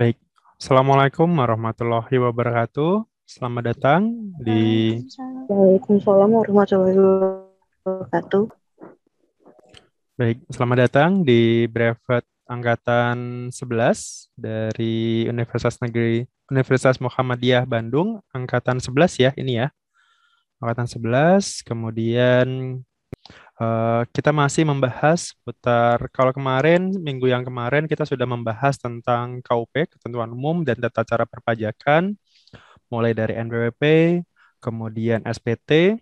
Baik, Assalamualaikum warahmatullahi wabarakatuh. Selamat datang di Waalaikumsalam warahmatullahi wabarakatuh. Baik, selamat datang di brevet angkatan 11 dari Universitas Negeri Universitas Muhammadiyah Bandung, angkatan 11 ya ini ya. Angkatan 11, kemudian Uh, kita masih membahas putar kalau kemarin minggu yang kemarin kita sudah membahas tentang KUP ketentuan umum dan tata cara perpajakan mulai dari NPWP kemudian SPT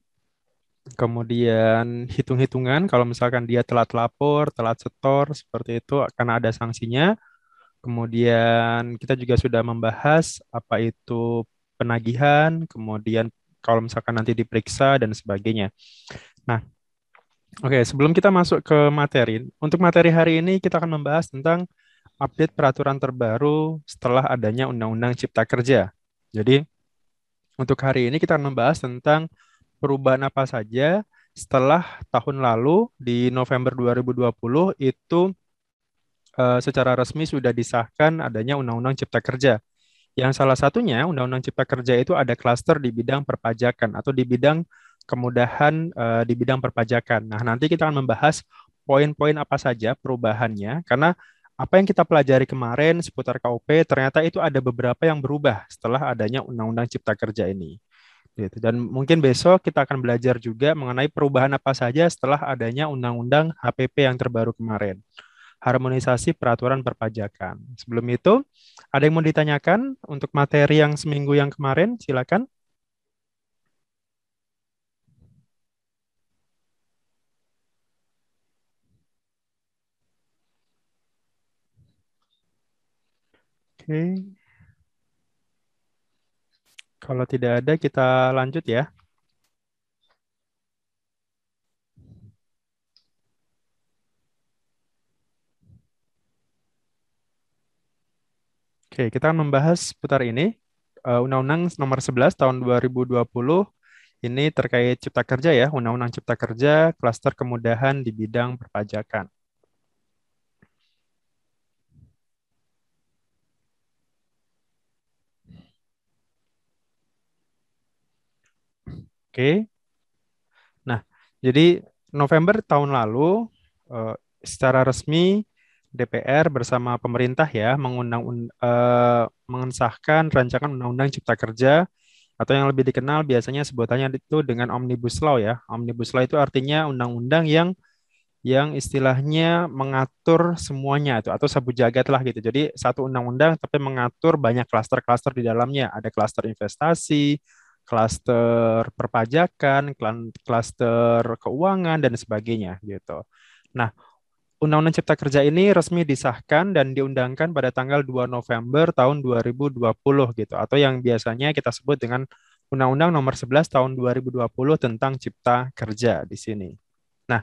kemudian hitung-hitungan. Kalau misalkan dia telat lapor telat setor seperti itu akan ada sanksinya. Kemudian kita juga sudah membahas apa itu penagihan kemudian kalau misalkan nanti diperiksa dan sebagainya. Nah Oke, sebelum kita masuk ke materi, untuk materi hari ini kita akan membahas tentang update peraturan terbaru setelah adanya Undang-Undang Cipta Kerja. Jadi, untuk hari ini kita akan membahas tentang perubahan apa saja setelah tahun lalu di November 2020 itu uh, secara resmi sudah disahkan adanya Undang-Undang Cipta Kerja. Yang salah satunya Undang-Undang Cipta Kerja itu ada klaster di bidang perpajakan atau di bidang kemudahan uh, di bidang perpajakan. Nah, nanti kita akan membahas poin-poin apa saja perubahannya karena apa yang kita pelajari kemarin seputar KUP ternyata itu ada beberapa yang berubah setelah adanya Undang-Undang Cipta Kerja ini. Gitu. Dan mungkin besok kita akan belajar juga mengenai perubahan apa saja setelah adanya Undang-Undang HPP yang terbaru kemarin. Harmonisasi peraturan perpajakan. Sebelum itu, ada yang mau ditanyakan untuk materi yang seminggu yang kemarin? Silakan. Oke. Kalau tidak ada, kita lanjut ya. Oke, kita akan membahas putar ini. Eh, Undang-Undang Nomor 11 Tahun 2020 ini terkait Cipta Kerja ya, Undang-Undang Cipta Kerja, klaster kemudahan di bidang perpajakan. Oke. Nah, jadi November tahun lalu uh, secara resmi DPR bersama pemerintah ya mengundang uh, mengesahkan rancangan Undang-Undang Cipta Kerja atau yang lebih dikenal biasanya sebutannya itu dengan Omnibus Law ya. Omnibus Law itu artinya undang-undang yang yang istilahnya mengatur semuanya itu atau sabu jagat lah gitu. Jadi satu undang-undang tapi mengatur banyak klaster-klaster di dalamnya. Ada klaster investasi, klaster perpajakan, klaster keuangan dan sebagainya gitu. Nah, Undang-Undang Cipta Kerja ini resmi disahkan dan diundangkan pada tanggal 2 November tahun 2020 gitu atau yang biasanya kita sebut dengan Undang-Undang Nomor 11 tahun 2020 tentang Cipta Kerja di sini. Nah,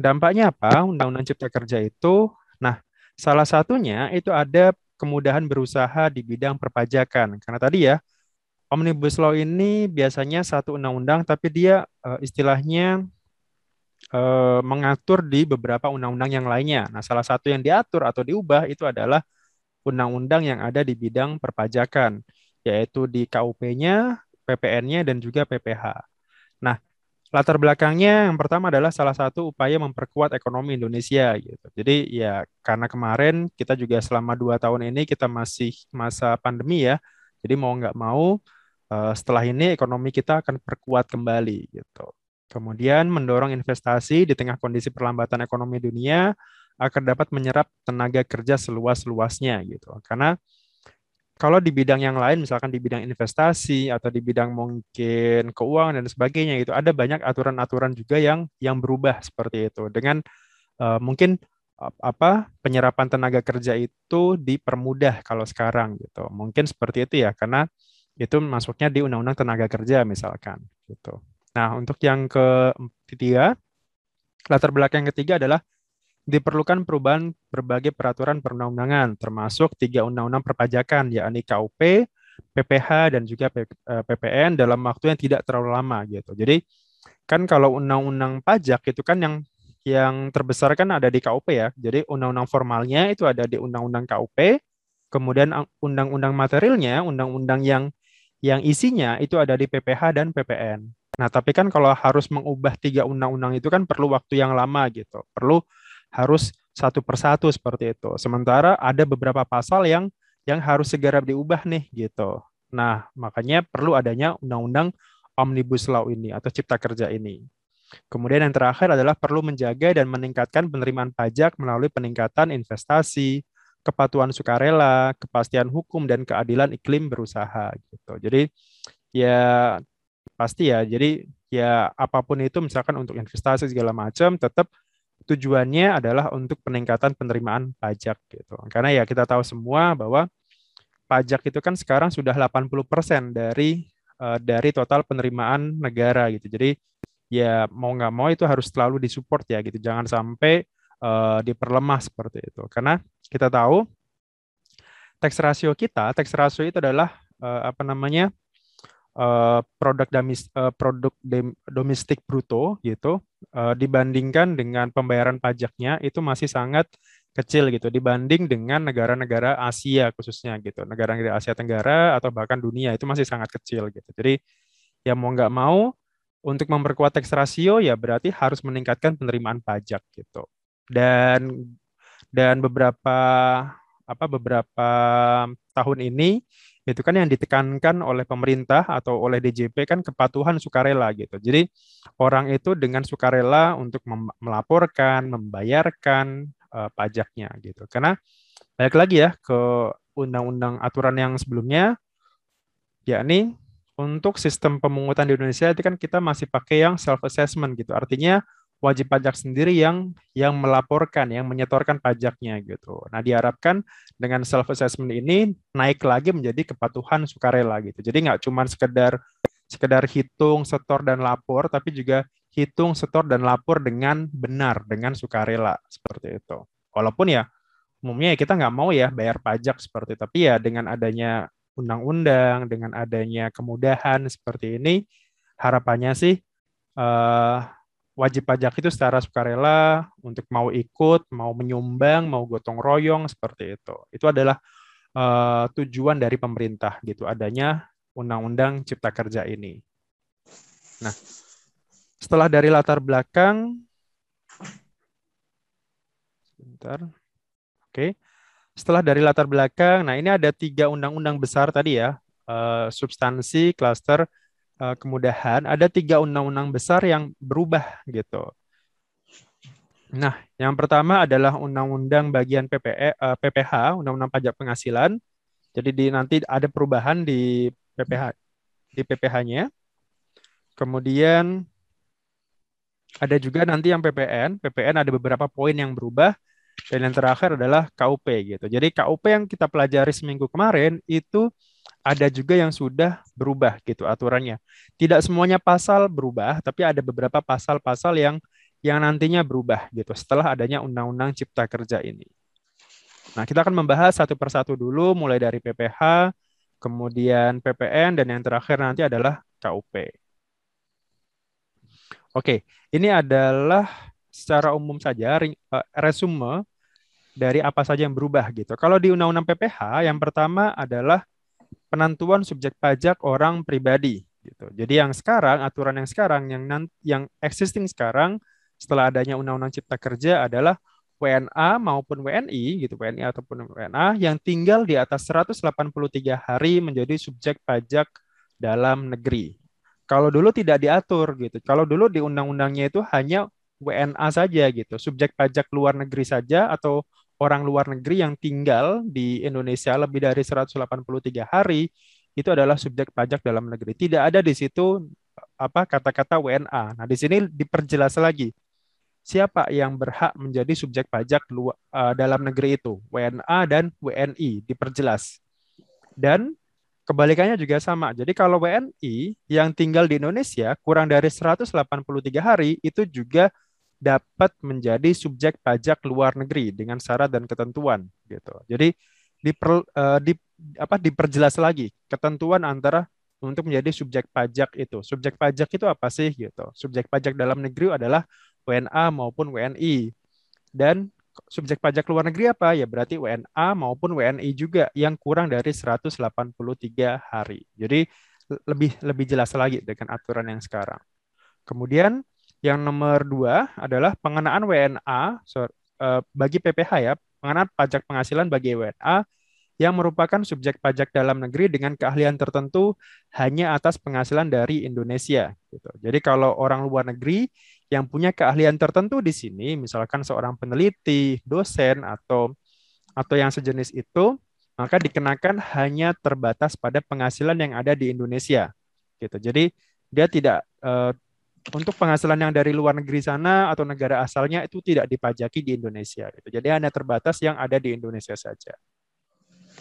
dampaknya apa Undang-Undang Cipta Kerja itu? Nah, salah satunya itu ada kemudahan berusaha di bidang perpajakan. Karena tadi ya, Omnibus Law ini biasanya satu undang-undang, tapi dia uh, istilahnya uh, mengatur di beberapa undang-undang yang lainnya. Nah, salah satu yang diatur atau diubah itu adalah undang-undang yang ada di bidang perpajakan, yaitu di KUP-nya, PPN-nya, dan juga PPH. Nah, latar belakangnya yang pertama adalah salah satu upaya memperkuat ekonomi Indonesia gitu. Jadi ya karena kemarin kita juga selama dua tahun ini kita masih masa pandemi ya, jadi mau nggak mau setelah ini ekonomi kita akan perkuat kembali gitu. Kemudian mendorong investasi di tengah kondisi perlambatan ekonomi dunia agar dapat menyerap tenaga kerja seluas-luasnya gitu. Karena kalau di bidang yang lain, misalkan di bidang investasi atau di bidang mungkin keuangan dan sebagainya, itu ada banyak aturan-aturan juga yang yang berubah seperti itu. Dengan uh, mungkin apa penyerapan tenaga kerja itu dipermudah kalau sekarang gitu. Mungkin seperti itu ya karena itu masuknya di undang-undang tenaga kerja misalkan gitu. Nah, untuk yang ketiga, latar belakang yang ketiga adalah diperlukan perubahan berbagai peraturan perundang-undangan termasuk tiga undang-undang perpajakan yakni KUP, PPH dan juga PPN eh, dalam waktu yang tidak terlalu lama gitu. Jadi kan kalau undang-undang pajak itu kan yang yang terbesar kan ada di KUP ya. Jadi undang-undang formalnya itu ada di undang-undang KUP, Kemudian undang-undang materialnya, undang-undang yang yang isinya itu ada di PPH dan PPN. Nah, tapi kan kalau harus mengubah tiga undang-undang itu kan perlu waktu yang lama gitu. Perlu harus satu persatu seperti itu. Sementara ada beberapa pasal yang yang harus segera diubah nih gitu. Nah, makanya perlu adanya undang-undang Omnibus Law ini atau Cipta Kerja ini. Kemudian yang terakhir adalah perlu menjaga dan meningkatkan penerimaan pajak melalui peningkatan investasi, kepatuhan sukarela, kepastian hukum dan keadilan iklim berusaha gitu. Jadi ya pasti ya. Jadi ya apa pun itu misalkan untuk investasi segala macam tetap tujuannya adalah untuk peningkatan penerimaan pajak gitu. Karena ya kita tahu semua bahwa pajak itu kan sekarang sudah 80% dari uh, dari total penerimaan negara gitu. Jadi ya mau nggak mau itu harus selalu disupport ya gitu. Jangan sampai uh, diperlemah seperti itu. Karena kita tahu tax ratio kita, tax ratio itu adalah uh, apa namanya? Uh, produk damis, uh, produk domestik bruto gitu uh, dibandingkan dengan pembayaran pajaknya itu masih sangat kecil gitu dibanding dengan negara-negara Asia khususnya gitu negara-negara Asia Tenggara atau bahkan dunia itu masih sangat kecil gitu jadi ya mau nggak mau untuk memperkuat tax ratio ya berarti harus meningkatkan penerimaan pajak gitu dan dan beberapa apa beberapa tahun ini itu kan yang ditekankan oleh pemerintah atau oleh DJP kan kepatuhan sukarela gitu. Jadi orang itu dengan sukarela untuk melaporkan, membayarkan uh, pajaknya gitu. Karena balik lagi ya ke undang-undang aturan yang sebelumnya, yakni untuk sistem pemungutan di Indonesia itu kan kita masih pakai yang self assessment gitu. Artinya wajib pajak sendiri yang yang melaporkan, yang menyetorkan pajaknya gitu. Nah, diharapkan dengan self assessment ini naik lagi menjadi kepatuhan sukarela gitu. Jadi nggak cuma sekedar sekedar hitung, setor dan lapor, tapi juga hitung, setor, dan lapor dengan benar, dengan sukarela, seperti itu. Walaupun ya, umumnya ya kita nggak mau ya bayar pajak seperti tapi ya dengan adanya undang-undang, dengan adanya kemudahan seperti ini, harapannya sih uh, wajib pajak itu secara sukarela untuk mau ikut, mau menyumbang, mau gotong royong seperti itu. Itu adalah uh, tujuan dari pemerintah gitu, adanya undang-undang cipta kerja ini. Nah, setelah dari latar belakang, sebentar, oke. Setelah dari latar belakang, nah ini ada tiga undang-undang besar tadi ya, uh, substansi, klaster, uh, kemudahan. Ada tiga undang-undang besar yang berubah gitu. Nah, yang pertama adalah undang-undang bagian PPE, uh, PPH, undang-undang pajak penghasilan. Jadi di, nanti ada perubahan di PPH di PPH-nya. Kemudian ada juga nanti yang PPN. PPN ada beberapa poin yang berubah. Dan yang terakhir adalah KUP gitu. Jadi KUP yang kita pelajari seminggu kemarin itu ada juga yang sudah berubah gitu aturannya. Tidak semuanya pasal berubah, tapi ada beberapa pasal-pasal yang yang nantinya berubah gitu setelah adanya Undang-Undang Cipta Kerja ini. Nah, kita akan membahas satu persatu dulu mulai dari PPH, kemudian PPN dan yang terakhir nanti adalah KUP. Oke, ini adalah secara umum saja eh, resume dari apa saja yang berubah gitu. Kalau di Undang-Undang PPH, yang pertama adalah penentuan subjek pajak orang pribadi gitu. Jadi yang sekarang aturan yang sekarang yang yang existing sekarang setelah adanya Undang-Undang Cipta Kerja adalah WNA maupun WNI gitu, WNI ataupun WNA yang tinggal di atas 183 hari menjadi subjek pajak dalam negeri kalau dulu tidak diatur gitu. Kalau dulu di undang-undangnya itu hanya WNA saja gitu, subjek pajak luar negeri saja atau orang luar negeri yang tinggal di Indonesia lebih dari 183 hari itu adalah subjek pajak dalam negeri. Tidak ada di situ apa kata-kata WNA. Nah, di sini diperjelas lagi siapa yang berhak menjadi subjek pajak luar, uh, dalam negeri itu, WNA dan WNI diperjelas. Dan Kebalikannya juga sama. Jadi kalau WNI yang tinggal di Indonesia kurang dari 183 hari itu juga dapat menjadi subjek pajak luar negeri dengan syarat dan ketentuan gitu. Jadi diper, uh, di, apa, diperjelas lagi ketentuan antara untuk menjadi subjek pajak itu. Subjek pajak itu apa sih gitu? Subjek pajak dalam negeri adalah WNA maupun WNI. Dan subjek pajak luar negeri apa? Ya berarti WNA maupun WNI juga yang kurang dari 183 hari. Jadi lebih lebih jelas lagi dengan aturan yang sekarang. Kemudian yang nomor dua adalah pengenaan WNA so, uh, bagi PPH ya, pengenaan pajak penghasilan bagi WNA yang merupakan subjek pajak dalam negeri dengan keahlian tertentu hanya atas penghasilan dari Indonesia. Gitu. Jadi kalau orang luar negeri yang punya keahlian tertentu di sini, misalkan seorang peneliti, dosen atau atau yang sejenis itu, maka dikenakan hanya terbatas pada penghasilan yang ada di Indonesia. Gitu. Jadi dia tidak uh, untuk penghasilan yang dari luar negeri sana atau negara asalnya itu tidak dipajaki di Indonesia. Gitu. Jadi hanya terbatas yang ada di Indonesia saja.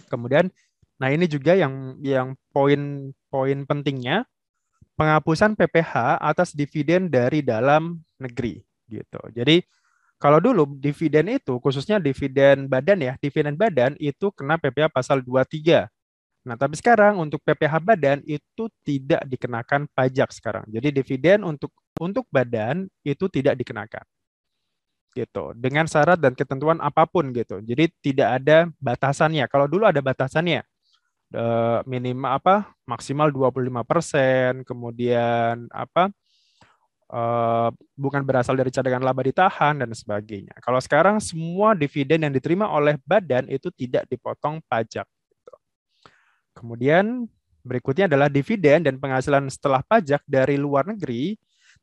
Kemudian, nah ini juga yang yang poin-poin pentingnya penghapusan PPH atas dividen dari dalam negeri gitu. Jadi kalau dulu dividen itu khususnya dividen badan ya, dividen badan itu kena PPH pasal 23. Nah, tapi sekarang untuk PPH badan itu tidak dikenakan pajak sekarang. Jadi dividen untuk untuk badan itu tidak dikenakan gitu dengan syarat dan ketentuan apa pun gitu. Jadi tidak ada batasannya. Kalau dulu ada batasannya uh, minimal apa maksimal 25%, kemudian apa uh, bukan berasal dari cadangan laba ditahan dan sebagainya. Kalau sekarang semua dividen yang diterima oleh badan itu tidak dipotong pajak. Kemudian berikutnya adalah dividen dan penghasilan setelah pajak dari luar negeri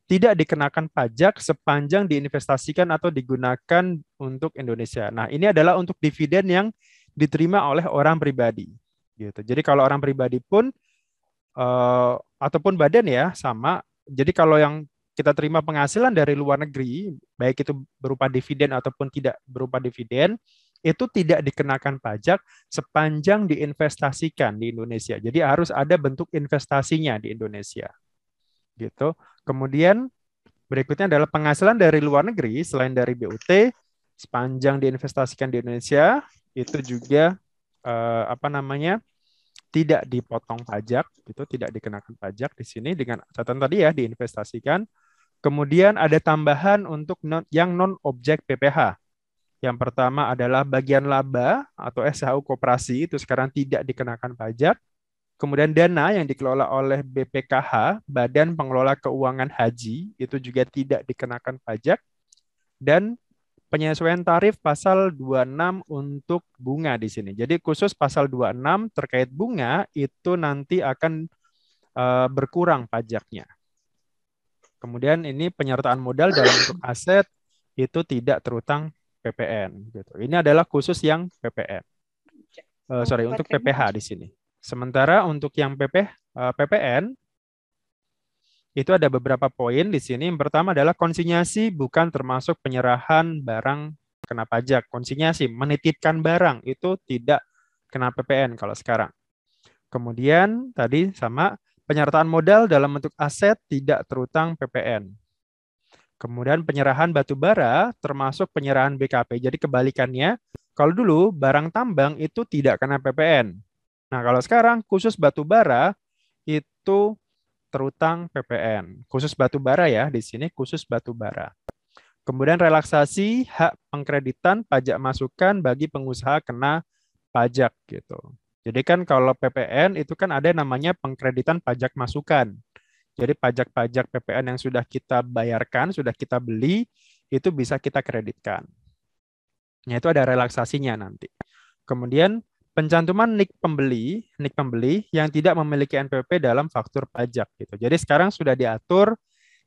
tidak dikenakan pajak sepanjang diinvestasikan atau digunakan untuk Indonesia. Nah, ini adalah untuk dividen yang diterima oleh orang pribadi. Gitu. Jadi kalau orang pribadi pun uh, ataupun badan ya sama. Jadi kalau yang kita terima penghasilan dari luar negeri, baik itu berupa dividen ataupun tidak berupa dividen, itu tidak dikenakan pajak sepanjang diinvestasikan di Indonesia. Jadi harus ada bentuk investasinya di Indonesia gitu. Kemudian berikutnya adalah penghasilan dari luar negeri selain dari BUT sepanjang diinvestasikan di Indonesia itu juga eh, apa namanya tidak dipotong pajak itu tidak dikenakan pajak di sini dengan catatan tadi ya diinvestasikan. Kemudian ada tambahan untuk non, yang non objek PPH. Yang pertama adalah bagian laba atau SHU koperasi itu sekarang tidak dikenakan pajak. Kemudian dana yang dikelola oleh BPKH, Badan Pengelola Keuangan Haji, itu juga tidak dikenakan pajak. Dan penyesuaian tarif pasal 26 untuk bunga di sini. Jadi khusus pasal 26 terkait bunga itu nanti akan uh, berkurang pajaknya. Kemudian ini penyertaan modal dalam bentuk aset itu tidak terutang PPN. Gitu. Ini adalah khusus yang PPN. Uh, eh, sorry, untuk PPH di sini. Sementara untuk yang PP, uh, PPN itu ada beberapa poin di sini. Yang pertama adalah konsinyasi bukan termasuk penyerahan barang kena pajak. Konsinyasi menitipkan barang itu tidak kena PPN kalau sekarang. Kemudian tadi sama penyertaan modal dalam bentuk aset tidak terutang PPN. Kemudian penyerahan batu bara termasuk penyerahan BKP. Jadi kebalikannya, kalau dulu barang tambang itu tidak kena PPN. Nah, kalau sekarang khusus batu bara itu terutang PPN. Khusus batu bara ya, di sini khusus batu bara. Kemudian relaksasi hak pengkreditan pajak masukan bagi pengusaha kena pajak gitu. Jadi kan kalau PPN itu kan ada namanya pengkreditan pajak masukan. Jadi pajak-pajak PPN yang sudah kita bayarkan, sudah kita beli, itu bisa kita kreditkan. Nah, itu ada relaksasinya nanti. Kemudian pencantuman nik pembeli, nik pembeli yang tidak memiliki NPWP dalam faktur pajak gitu. Jadi sekarang sudah diatur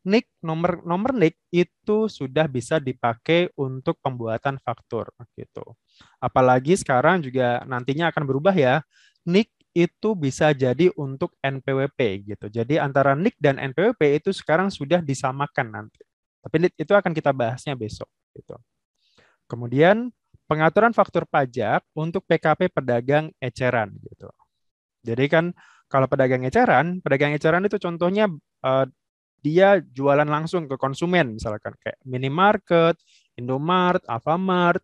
nik nomor nomor nik itu sudah bisa dipakai untuk pembuatan faktur gitu. Apalagi sekarang juga nantinya akan berubah ya. Nik itu bisa jadi untuk NPWP gitu. Jadi antara nik dan NPWP itu sekarang sudah disamakan nanti. Tapi itu akan kita bahasnya besok gitu. Kemudian pengaturan faktur pajak untuk PKP pedagang eceran gitu. Jadi kan kalau pedagang eceran, pedagang eceran itu contohnya uh, dia jualan langsung ke konsumen misalkan kayak minimarket, Indomart, Alfamart,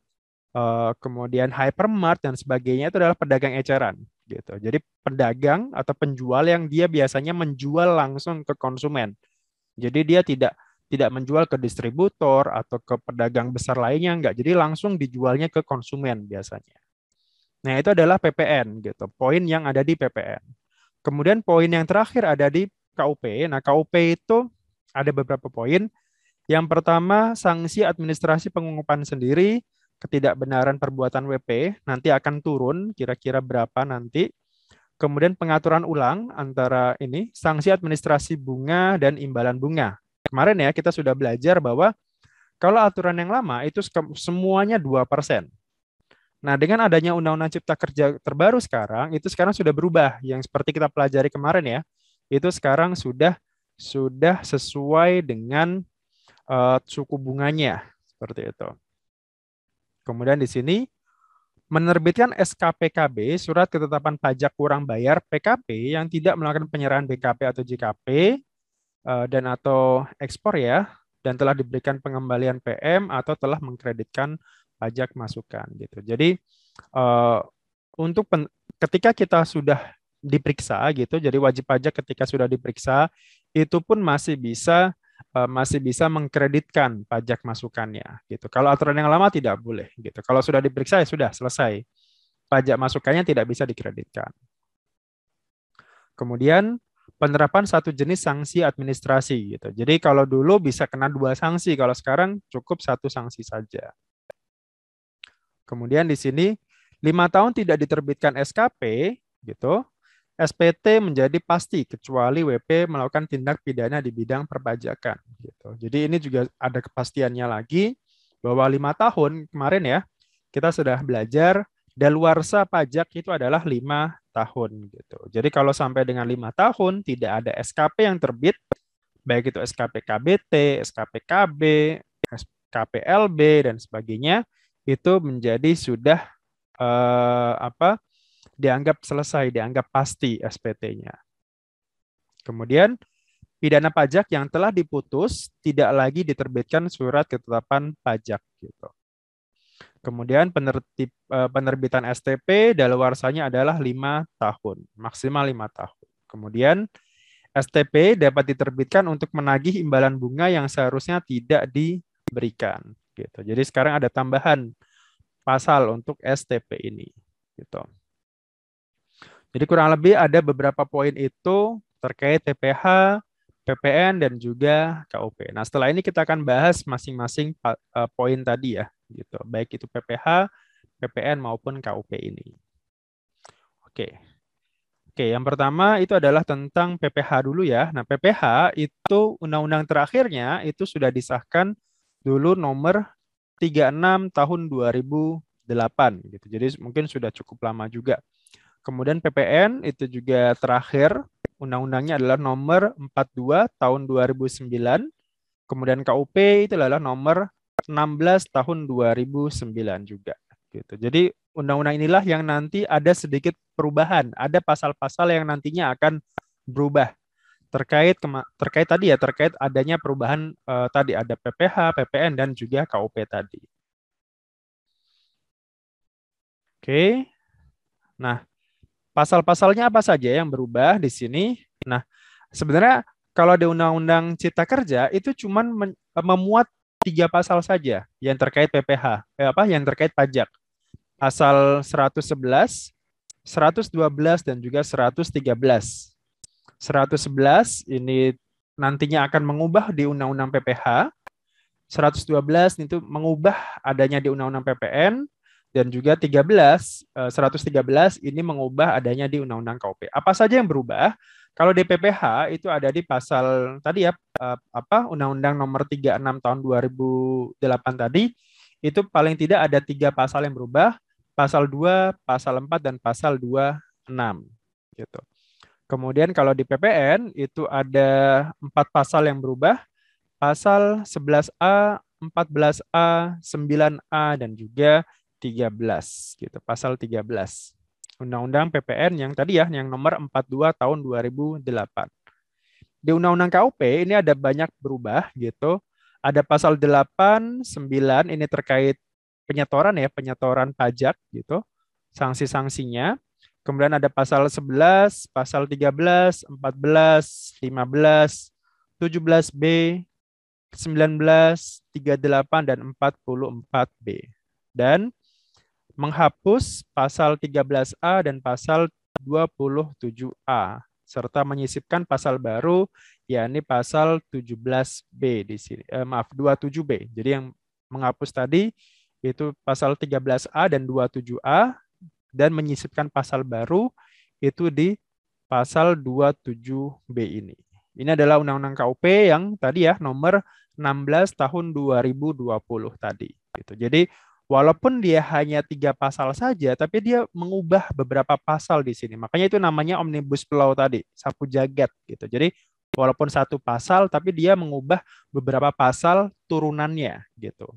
uh, kemudian hypermart dan sebagainya itu adalah pedagang eceran gitu. Jadi pedagang atau penjual yang dia biasanya menjual langsung ke konsumen. Jadi dia tidak tidak menjual ke distributor atau ke pedagang besar lainnya enggak. Jadi langsung dijualnya ke konsumen biasanya. Nah, itu adalah PPN gitu. Poin yang ada di PPN. Kemudian poin yang terakhir ada di KUP. Nah, KUP itu ada beberapa poin. Yang pertama, sanksi administrasi pengungkapan sendiri, ketidakbenaran perbuatan WP nanti akan turun kira-kira berapa nanti. Kemudian pengaturan ulang antara ini sanksi administrasi bunga dan imbalan bunga. Kemarin ya kita sudah belajar bahwa kalau aturan yang lama itu semuanya 2%. Nah, dengan adanya Undang-Undang Cipta Kerja terbaru sekarang, itu sekarang sudah berubah. Yang seperti kita pelajari kemarin ya, itu sekarang sudah sudah sesuai dengan uh, suku bunganya seperti itu. Kemudian di sini menerbitkan SKPKB surat ketetapan pajak kurang bayar PKP yang tidak melakukan penyerahan BKP atau JKP uh, dan atau ekspor ya dan telah diberikan pengembalian PM atau telah mengkreditkan pajak masukan gitu. Jadi uh, untuk pen, ketika kita sudah diperiksa gitu, jadi wajib pajak ketika sudah diperiksa itu pun masih bisa masih bisa mengkreditkan pajak masukannya gitu. Kalau aturan yang lama tidak boleh gitu. Kalau sudah diperiksa ya sudah selesai. Pajak masukannya tidak bisa dikreditkan. Kemudian penerapan satu jenis sanksi administrasi gitu. Jadi kalau dulu bisa kena dua sanksi, kalau sekarang cukup satu sanksi saja. Kemudian di sini lima tahun tidak diterbitkan SKP gitu, SPT menjadi pasti kecuali WP melakukan tindak pidana di bidang perpajakan. Gitu. Jadi ini juga ada kepastiannya lagi bahwa lima tahun kemarin ya kita sudah belajar daluarsa pajak itu adalah lima tahun gitu. Jadi kalau sampai dengan lima tahun tidak ada SKP yang terbit, baik itu SKP KBT, SKP KB, SKP LB dan sebagainya, itu menjadi sudah eh, apa dianggap selesai, dianggap pasti SPT-nya. Kemudian pidana pajak yang telah diputus tidak lagi diterbitkan surat ketetapan pajak gitu. Kemudian penertib, eh, penerbitan STP daluarsanya adalah lima tahun, maksimal lima tahun. Kemudian STP dapat diterbitkan untuk menagih imbalan bunga yang seharusnya tidak diberikan. Gitu. Jadi sekarang ada tambahan pasal untuk STP ini. Gitu. Jadi kurang lebih ada beberapa poin itu terkait TPH, PPN dan juga KUP. Nah, setelah ini kita akan bahas masing-masing uh, poin tadi ya, gitu. Baik itu PPH, PPN maupun KUP ini. Oke. Oke, yang pertama itu adalah tentang PPH dulu ya. Nah, PPH itu undang-undang terakhirnya itu sudah disahkan dulu nomor 36 tahun 2008 gitu. Jadi mungkin sudah cukup lama juga. Kemudian PPN itu juga terakhir undang-undangnya adalah nomor 42 tahun 2009. Kemudian KUP itu adalah nomor 16 tahun 2009 juga gitu. Jadi undang-undang inilah yang nanti ada sedikit perubahan, ada pasal-pasal yang nantinya akan berubah terkait terkait tadi ya terkait adanya perubahan uh, tadi ada PPH, PPN dan juga KUP tadi. Oke. Nah, Pasal-pasalnya apa saja yang berubah di sini? Nah, sebenarnya kalau di Undang-Undang Cipta Kerja itu cuma memuat tiga pasal saja yang terkait PPH, eh, apa yang terkait pajak. Pasal 111, 112 dan juga 113. 111 ini nantinya akan mengubah di Undang-Undang PPH. 112 itu mengubah adanya di Undang-Undang PPN dan juga 13 113 eh, ini mengubah adanya di Undang-Undang KUP. Apa saja yang berubah? Kalau DPPH itu ada di pasal tadi ya eh, apa Undang-Undang Nomor 36 tahun 2008 tadi itu paling tidak ada tiga pasal yang berubah, pasal 2, pasal 4 dan pasal 26 gitu. Kemudian kalau di PPN itu ada empat pasal yang berubah, pasal 11A, 14A, 9A dan juga 13 gitu, pasal 13. Undang-Undang PPN yang tadi ya, yang nomor 42 tahun 2008. Di Undang-Undang KUP ini ada banyak berubah gitu. Ada pasal 8, 9 ini terkait penyetoran ya, penyetoran pajak gitu. Sanksi-sanksinya. Kemudian ada pasal 11, pasal 13, 14, 15, 17B, 1938 dan 44B. Dan menghapus pasal 13A dan pasal 27A serta menyisipkan pasal baru yakni pasal 17B di sini. Eh, maaf, 27B. Jadi yang menghapus tadi itu pasal 13A dan 27A dan menyisipkan pasal baru itu di pasal 27B ini. Ini adalah Undang-Undang KUP yang tadi ya nomor 16 tahun 2020 tadi. Gitu. Jadi walaupun dia hanya tiga pasal saja, tapi dia mengubah beberapa pasal di sini. Makanya itu namanya omnibus law tadi, sapu jagat gitu. Jadi walaupun satu pasal, tapi dia mengubah beberapa pasal turunannya gitu.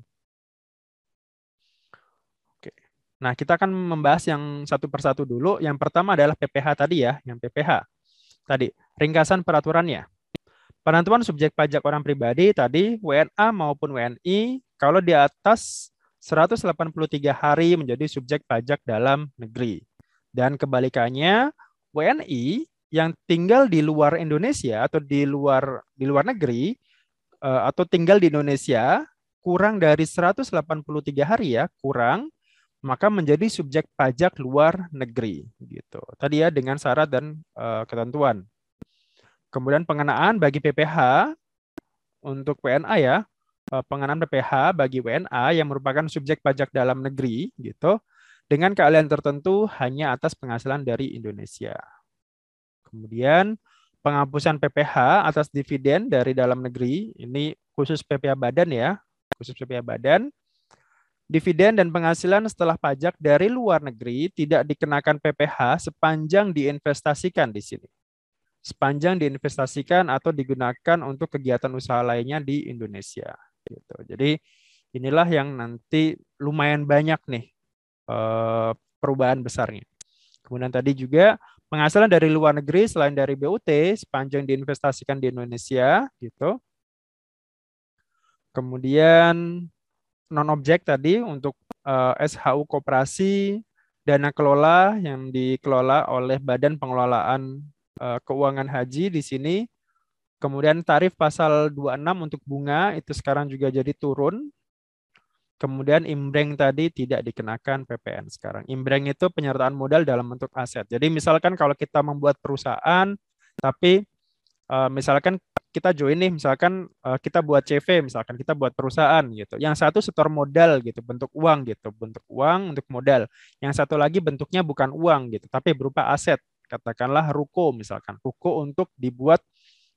Oke. Nah kita akan membahas yang satu persatu dulu. Yang pertama adalah PPH tadi ya, yang PPH tadi ringkasan peraturannya. Penentuan subjek pajak orang pribadi tadi WNA maupun WNI kalau di atas 183 hari menjadi subjek pajak dalam negeri. Dan kebalikannya WNI yang tinggal di luar Indonesia atau di luar di luar negeri eh, atau tinggal di Indonesia kurang dari 183 hari ya, kurang maka menjadi subjek pajak luar negeri gitu. Tadi ya dengan syarat dan uh, ketentuan. Kemudian pengenaan bagi PPH untuk WNA ya, eh, pengenaan PPH bagi WNA yang merupakan subjek pajak dalam negeri gitu dengan keahlian tertentu hanya atas penghasilan dari Indonesia. Kemudian penghapusan PPH atas dividen dari dalam negeri, ini khusus PPH badan ya, khusus PPH badan. Dividen dan penghasilan setelah pajak dari luar negeri tidak dikenakan PPH sepanjang diinvestasikan di sini sepanjang diinvestasikan atau digunakan untuk kegiatan usaha lainnya di Indonesia. Gitu. Jadi inilah yang nanti lumayan banyak nih eh, perubahan besarnya. Kemudian tadi juga penghasilan dari luar negeri selain dari BUT sepanjang diinvestasikan di Indonesia gitu. Kemudian non objek tadi untuk uh, eh, SHU koperasi dana kelola yang dikelola oleh Badan Pengelolaan uh, keuangan haji di sini. Kemudian tarif pasal 26 untuk bunga itu sekarang juga jadi turun. Kemudian imbreng tadi tidak dikenakan PPN sekarang. Imbreng itu penyertaan modal dalam bentuk aset. Jadi misalkan kalau kita membuat perusahaan, tapi uh, misalkan kita join nih, misalkan uh, kita buat CV, misalkan kita buat perusahaan gitu. Yang satu setor modal gitu, bentuk uang gitu, bentuk uang untuk modal. Yang satu lagi bentuknya bukan uang gitu, tapi berupa aset katakanlah ruko misalkan, ruko untuk dibuat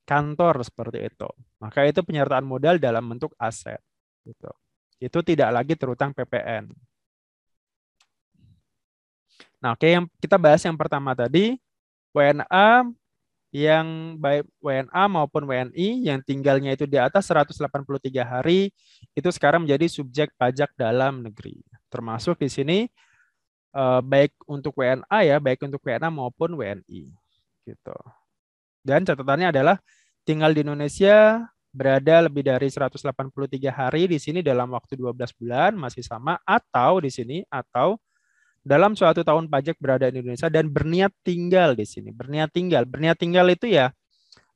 kantor seperti itu. Maka itu penyertaan modal dalam bentuk aset. Gitu. Itu tidak lagi terutang PPN. Nah, oke yang kita bahas yang pertama tadi, WNA yang baik WNA maupun WNI yang tinggalnya itu di atas 183 hari itu sekarang menjadi subjek pajak dalam negeri. Termasuk di sini uh, baik untuk WNA ya, baik untuk WNA maupun WNI gitu. Dan catatannya adalah tinggal di Indonesia berada lebih dari 183 hari di sini dalam waktu 12 bulan masih sama atau di sini atau dalam suatu tahun pajak berada di Indonesia dan berniat tinggal di sini. Berniat tinggal, berniat tinggal itu ya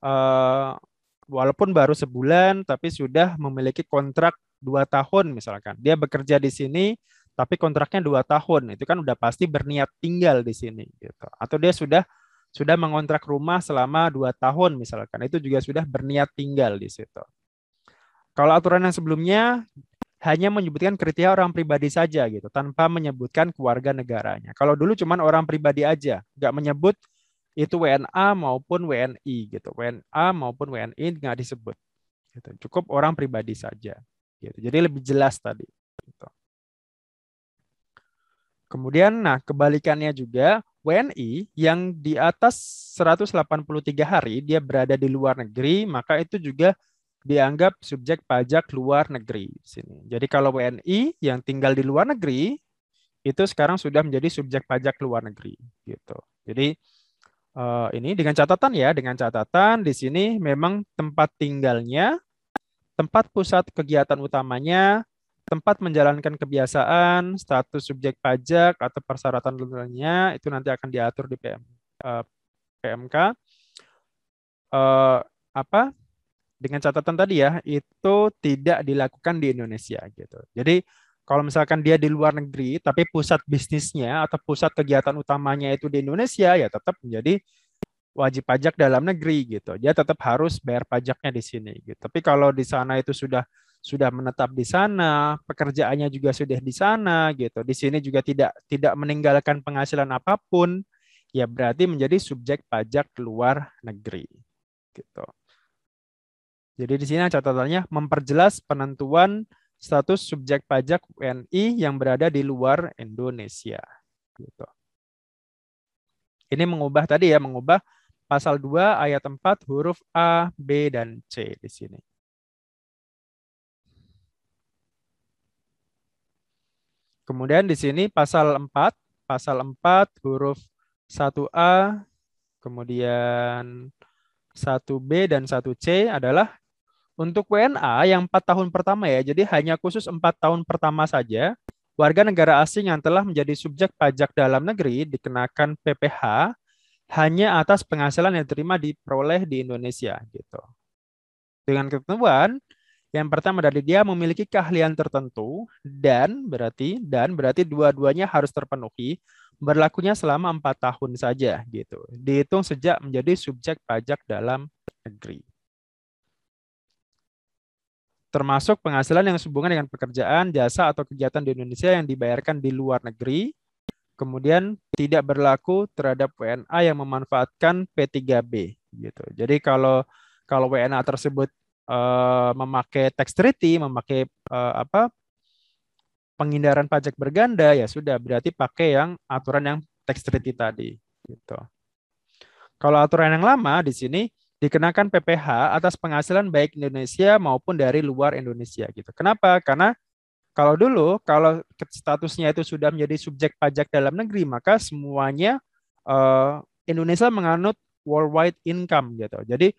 uh, walaupun baru sebulan tapi sudah memiliki kontrak dua tahun misalkan. Dia bekerja di sini tapi kontraknya dua tahun itu kan udah pasti berniat tinggal di sini gitu atau dia sudah sudah mengontrak rumah selama dua tahun misalkan. Itu juga sudah berniat tinggal di situ. Kalau aturan yang sebelumnya hanya menyebutkan kriteria orang pribadi saja gitu tanpa menyebutkan keluarga negaranya. Kalau dulu cuman orang pribadi aja nggak menyebut itu WNA maupun WNI gitu. WNA maupun WNI nggak disebut gitu. Cukup orang pribadi saja gitu. Jadi lebih jelas tadi gitu. Kemudian, nah kebalikannya juga WNI yang di atas 183 hari dia berada di luar negeri, maka itu juga dianggap subjek pajak luar negeri sini. Jadi kalau WNI yang tinggal di luar negeri itu sekarang sudah menjadi subjek pajak luar negeri gitu. Jadi uh, ini dengan catatan ya, dengan catatan di sini memang tempat tinggalnya, tempat pusat kegiatan utamanya tempat menjalankan kebiasaan, status subjek pajak atau persyaratan lainnya itu nanti akan diatur di PM, uh, eh, PMK. Uh, eh, apa? dengan catatan tadi ya, itu tidak dilakukan di Indonesia gitu. Jadi kalau misalkan dia di luar negeri, tapi pusat bisnisnya atau pusat kegiatan utamanya itu di Indonesia, ya tetap menjadi wajib pajak dalam negeri gitu. Dia tetap harus bayar pajaknya di sini gitu. Tapi kalau di sana itu sudah sudah menetap di sana, pekerjaannya juga sudah di sana gitu. Di sini juga tidak tidak meninggalkan penghasilan apa pun, ya berarti menjadi subjek pajak luar negeri gitu. Jadi di sini catatannya memperjelas penentuan status subjek pajak WNI yang berada di luar Indonesia. Gitu. Ini mengubah tadi ya, mengubah pasal 2 ayat 4 huruf A, B, dan C di sini. Kemudian di sini pasal 4, pasal 4 huruf 1A, kemudian 1B dan 1C adalah untuk WNA yang 4 tahun pertama ya, jadi hanya khusus 4 tahun pertama saja, warga negara asing yang telah menjadi subjek pajak dalam negeri dikenakan PPH hanya atas penghasilan yang diterima diperoleh di Indonesia gitu. Dengan ketentuan yang pertama dari dia memiliki keahlian tertentu dan berarti dan berarti dua-duanya harus terpenuhi berlakunya selama empat tahun saja gitu. Dihitung sejak menjadi subjek pajak dalam negeri. Termasuk penghasilan yang sehubungan dengan pekerjaan, jasa atau kegiatan di Indonesia yang dibayarkan di luar negeri kemudian tidak berlaku terhadap WNA yang memanfaatkan P3B gitu. Jadi kalau kalau WNA tersebut uh, memakai tax treaty, memakai uh, apa penghindaran pajak berganda ya sudah berarti pakai yang aturan yang tax treaty tadi gitu. Kalau aturan yang lama di sini dikenakan PPH atas penghasilan baik Indonesia maupun dari luar Indonesia gitu. Kenapa? Karena kalau dulu, kalau statusnya itu sudah menjadi subjek pajak dalam negeri, maka semuanya uh, Indonesia menganut worldwide income gitu. Jadi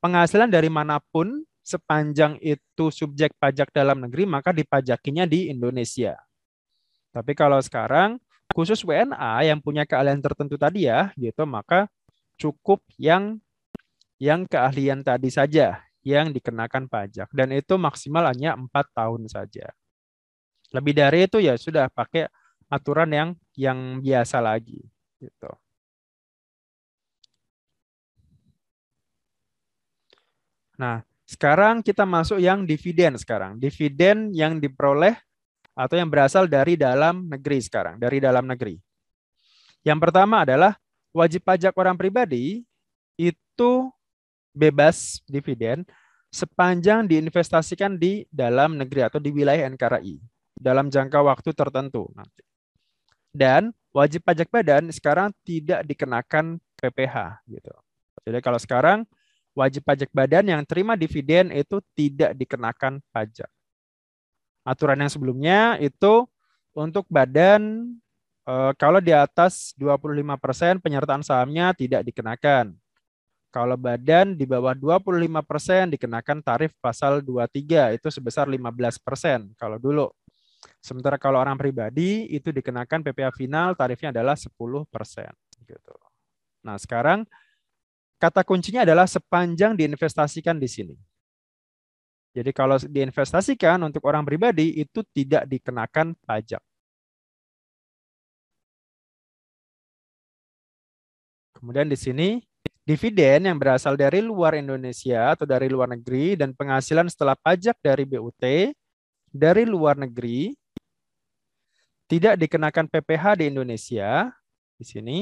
penghasilan dari mana pun sepanjang itu subjek pajak dalam negeri, maka dipajakinya di Indonesia. Tapi kalau sekarang khusus WNA yang punya keahlian tertentu tadi ya, gitu, maka cukup yang yang keahlian tadi saja yang dikenakan pajak dan itu maksimal hanya empat tahun saja. Lebih dari itu ya sudah pakai aturan yang yang biasa lagi gitu. Nah, sekarang kita masuk yang dividen sekarang. Dividen yang diperoleh atau yang berasal dari dalam negeri sekarang, dari dalam negeri. Yang pertama adalah wajib pajak orang pribadi itu bebas dividen sepanjang diinvestasikan di dalam negeri atau di wilayah NKRI dalam jangka waktu tertentu nanti. Dan wajib pajak badan sekarang tidak dikenakan PPH gitu. Jadi kalau sekarang wajib pajak badan yang terima dividen itu tidak dikenakan pajak. Aturan yang sebelumnya itu untuk badan eh, kalau di atas 25% penyertaan sahamnya tidak dikenakan. Kalau badan di bawah 25% dikenakan tarif pasal 23 itu sebesar 15% kalau dulu. Sementara kalau orang pribadi itu dikenakan PPh final tarifnya adalah 10%. Gitu. Nah sekarang kata kuncinya adalah sepanjang diinvestasikan di sini. Jadi kalau diinvestasikan untuk orang pribadi itu tidak dikenakan pajak. Kemudian di sini dividen yang berasal dari luar Indonesia atau dari luar negeri dan penghasilan setelah pajak dari BUT dari luar negeri tidak dikenakan PPH di Indonesia di sini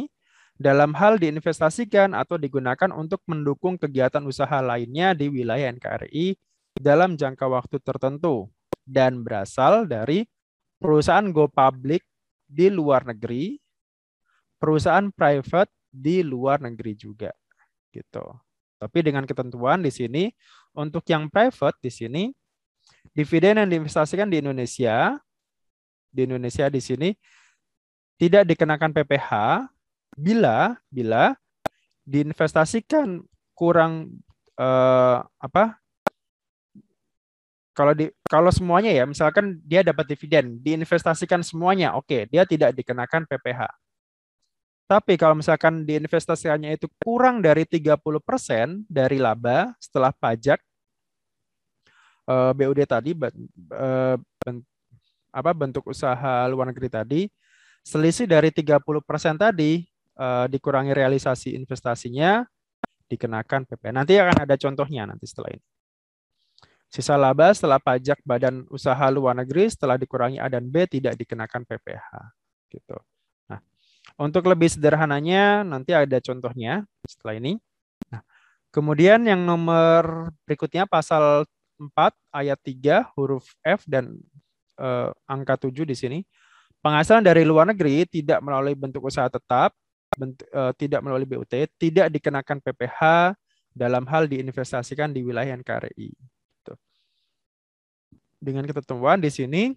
dalam hal diinvestasikan atau digunakan untuk mendukung kegiatan usaha lainnya di wilayah NKRI dalam jangka waktu tertentu dan berasal dari perusahaan go public di luar negeri, perusahaan private di luar negeri juga gitu. Tapi dengan ketentuan di sini untuk yang private di sini dividen yang diinvestasikan di Indonesia di Indonesia di sini tidak dikenakan PPH bila bila diinvestasikan kurang eh, apa? Kalau di kalau semuanya ya misalkan dia dapat dividen diinvestasikan semuanya oke okay, dia tidak dikenakan PPH tapi kalau misalkan diinvestasikannya itu kurang dari 30% dari laba setelah pajak uh, BUD tadi uh, ben, apa bentuk usaha luar negeri tadi selisih dari 30% tadi uh, dikurangi realisasi investasinya dikenakan PPh. Nanti akan ada contohnya nanti setelah ini. Sisa laba setelah pajak badan usaha luar negeri setelah dikurangi A dan B tidak dikenakan PPh. Gitu. Nah, untuk lebih sederhananya nanti ada contohnya setelah ini. Nah, kemudian yang nomor berikutnya pasal 4 ayat 3 huruf F dan eh, angka 7 di sini. Penghasilan dari luar negeri tidak melalui bentuk usaha tetap, tidak melalui BUT, tidak dikenakan PPh dalam hal diinvestasikan di wilayah NKRI dengan ketentuan di sini